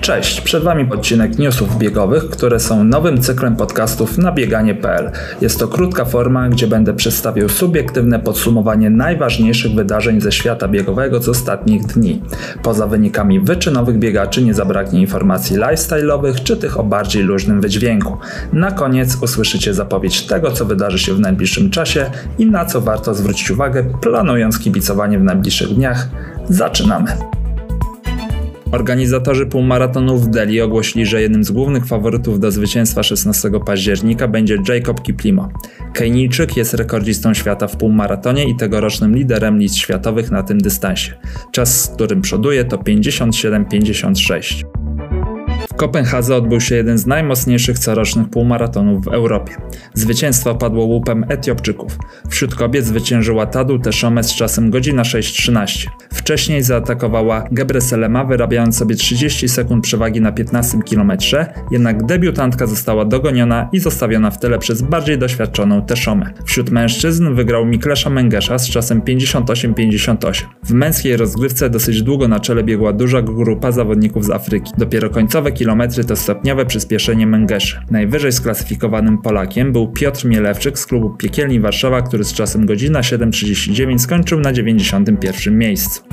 Cześć, przed Wami odcinek newsów biegowych, które są nowym cyklem podcastów na bieganie.pl. Jest to krótka forma, gdzie będę przedstawił subiektywne podsumowanie najważniejszych wydarzeń ze świata biegowego z ostatnich dni. Poza wynikami wyczynowych biegaczy nie zabraknie informacji lifestyle'owych czy tych o bardziej luźnym wydźwięku. Na koniec usłyszycie zapowiedź tego, co wydarzy się w najbliższym czasie i na co warto zwrócić uwagę planując kibicowanie w najbliższych dniach. Zaczynamy! Organizatorzy półmaratonu w Delhi ogłosili, że jednym z głównych faworytów do zwycięstwa 16 października będzie Jacob Kiplimo. Kenijczyk jest rekordzistą świata w półmaratonie i tegorocznym liderem list światowych na tym dystansie. Czas, z którym przoduje to 57,56. Kopenhadze odbył się jeden z najmocniejszych corocznych półmaratonów w Europie. Zwycięstwo padło łupem Etiopczyków. Wśród kobiet zwyciężyła Tadu Teszome z czasem godzina 6.13. Wcześniej zaatakowała Gebreselema, wyrabiając sobie 30 sekund przewagi na 15 km, jednak debiutantka została dogoniona i zostawiona w tyle przez bardziej doświadczoną Teszome. Wśród mężczyzn wygrał Miklesza Mengesza z czasem 58-58. W męskiej rozgrywce dosyć długo na czele biegła duża grupa zawodników z Afryki. Dopiero końcowe kilometry km to stopniowe przyspieszenie Mengeszy. Najwyżej sklasyfikowanym Polakiem był Piotr Mielewczyk z klubu Piekielni Warszawa, który z czasem godzina 7.39 skończył na 91 miejscu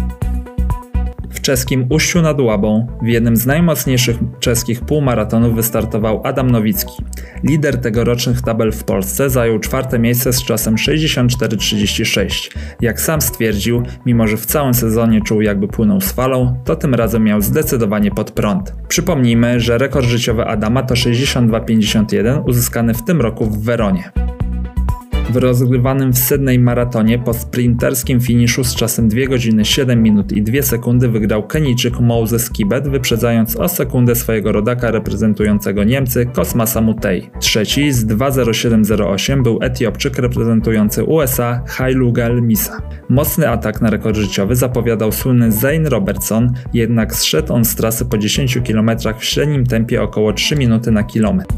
czeskim Uściu nad Łabą w jednym z najmocniejszych czeskich półmaratonów wystartował Adam Nowicki. Lider tegorocznych tabel w Polsce zajął czwarte miejsce z czasem 64,36. Jak sam stwierdził, mimo że w całym sezonie czuł jakby płynął z falą, to tym razem miał zdecydowanie pod prąd. Przypomnijmy, że rekord życiowy Adama to 62,51 uzyskany w tym roku w Weronie. W rozgrywanym w Sydney maratonie po sprinterskim finiszu z czasem 2 godziny 7 minut i 2 sekundy wygrał Kenijczyk Moses Kibet, wyprzedzając o sekundę swojego rodaka reprezentującego Niemcy Kosmasa Mutei. Trzeci z 2.07.08 był Etiopczyk reprezentujący USA Hailugel Misa. Mocny atak na rekord życiowy zapowiadał słynny Zane Robertson, jednak zszedł on z trasy po 10 km w średnim tempie około 3 minuty na kilometr.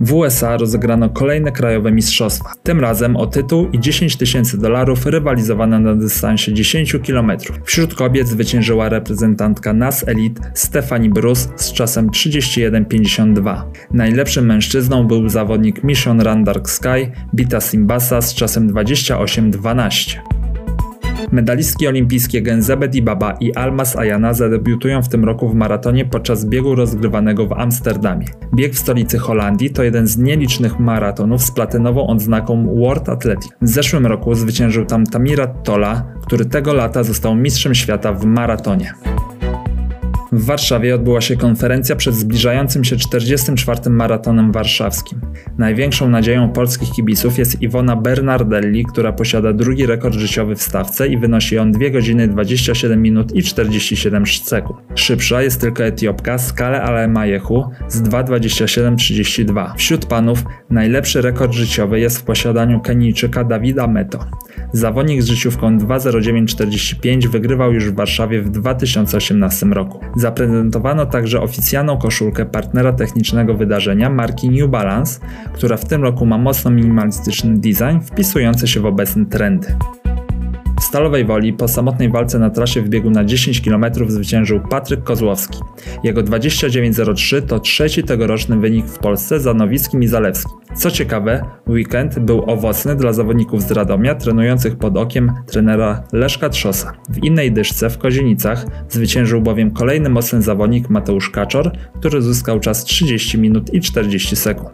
W USA rozegrano kolejne krajowe mistrzostwa, tym razem o tytuł i 10 tysięcy dolarów rywalizowane na dystansie 10 km. Wśród kobiet zwyciężyła reprezentantka NAS Elite Stephanie Bruce z czasem 31,52. Najlepszym mężczyzną był zawodnik Mission Run Dark Sky Bita Simbasa z czasem 28,12. Medalistki olimpijskie Genzebe Dibaba i Almas Ayana zadebiutują w tym roku w maratonie podczas biegu rozgrywanego w Amsterdamie. Bieg w stolicy Holandii to jeden z nielicznych maratonów z platynową odznaką World Athletic. W zeszłym roku zwyciężył tam Tamirat Tola, który tego lata został mistrzem świata w maratonie. W Warszawie odbyła się konferencja przed zbliżającym się 44. maratonem warszawskim. Największą nadzieją polskich kibiców jest Iwona Bernardelli, która posiada drugi rekord życiowy w stawce i wynosi on 2 godziny 27 minut i 47 sekund. Szybsza jest tylko Etiopka Skale Alemajehu z 2.27.32. Wśród panów najlepszy rekord życiowy jest w posiadaniu Kenijczyka Dawida Meto. Zawodnik z życiówką 2.09.45 wygrywał już w Warszawie w 2018 roku. Zaprezentowano także oficjalną koszulkę partnera technicznego wydarzenia marki New Balance, która w tym roku ma mocno minimalistyczny design wpisujący się w obecne trendy. Stalowej Woli po samotnej walce na trasie w biegu na 10 km zwyciężył Patryk Kozłowski. Jego 29.03 to trzeci tegoroczny wynik w Polsce za Nowickim i Zalewskim. Co ciekawe, weekend był owocny dla zawodników z Radomia trenujących pod okiem trenera Leszka Trzosa. W innej dyszce w Kozienicach zwyciężył bowiem kolejny mocny zawodnik Mateusz Kaczor, który zyskał czas 30 minut i 40 sekund.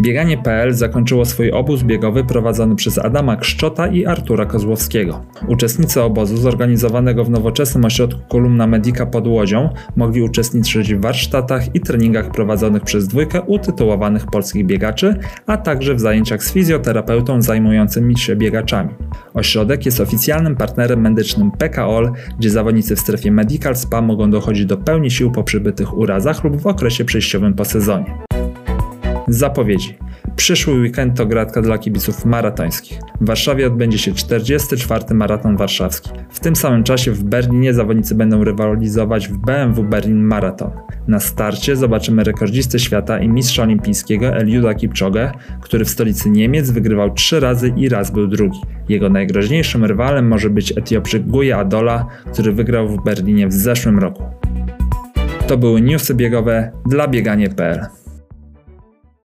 Bieganie.pl zakończyło swój obóz biegowy prowadzony przez Adama Kszczota i Artura Kozłowskiego. Uczestnicy obozu zorganizowanego w nowoczesnym ośrodku Kolumna Medica pod Łodzią mogli uczestniczyć w warsztatach i treningach prowadzonych przez dwójkę utytułowanych polskich biegaczy, a także w zajęciach z fizjoterapeutą zajmującymi się biegaczami. Ośrodek jest oficjalnym partnerem medycznym PKOL, gdzie zawodnicy w strefie Medical Spa mogą dochodzić do pełni sił po przybytych urazach lub w okresie przejściowym po sezonie. Zapowiedzi. Przyszły weekend to gratka dla kibiców maratońskich. W Warszawie odbędzie się 44. maraton warszawski. W tym samym czasie w Berlinie zawodnicy będą rywalizować w BMW Berlin Marathon. Na starcie zobaczymy rekordzistę świata i mistrza olimpijskiego Eliuda Kipczogę, który w stolicy Niemiec wygrywał trzy razy i raz był drugi. Jego najgroźniejszym rywalem może być Etiopczyk Guya Adola, który wygrał w Berlinie w zeszłym roku. To były newsy biegowe dla bieganie.pl.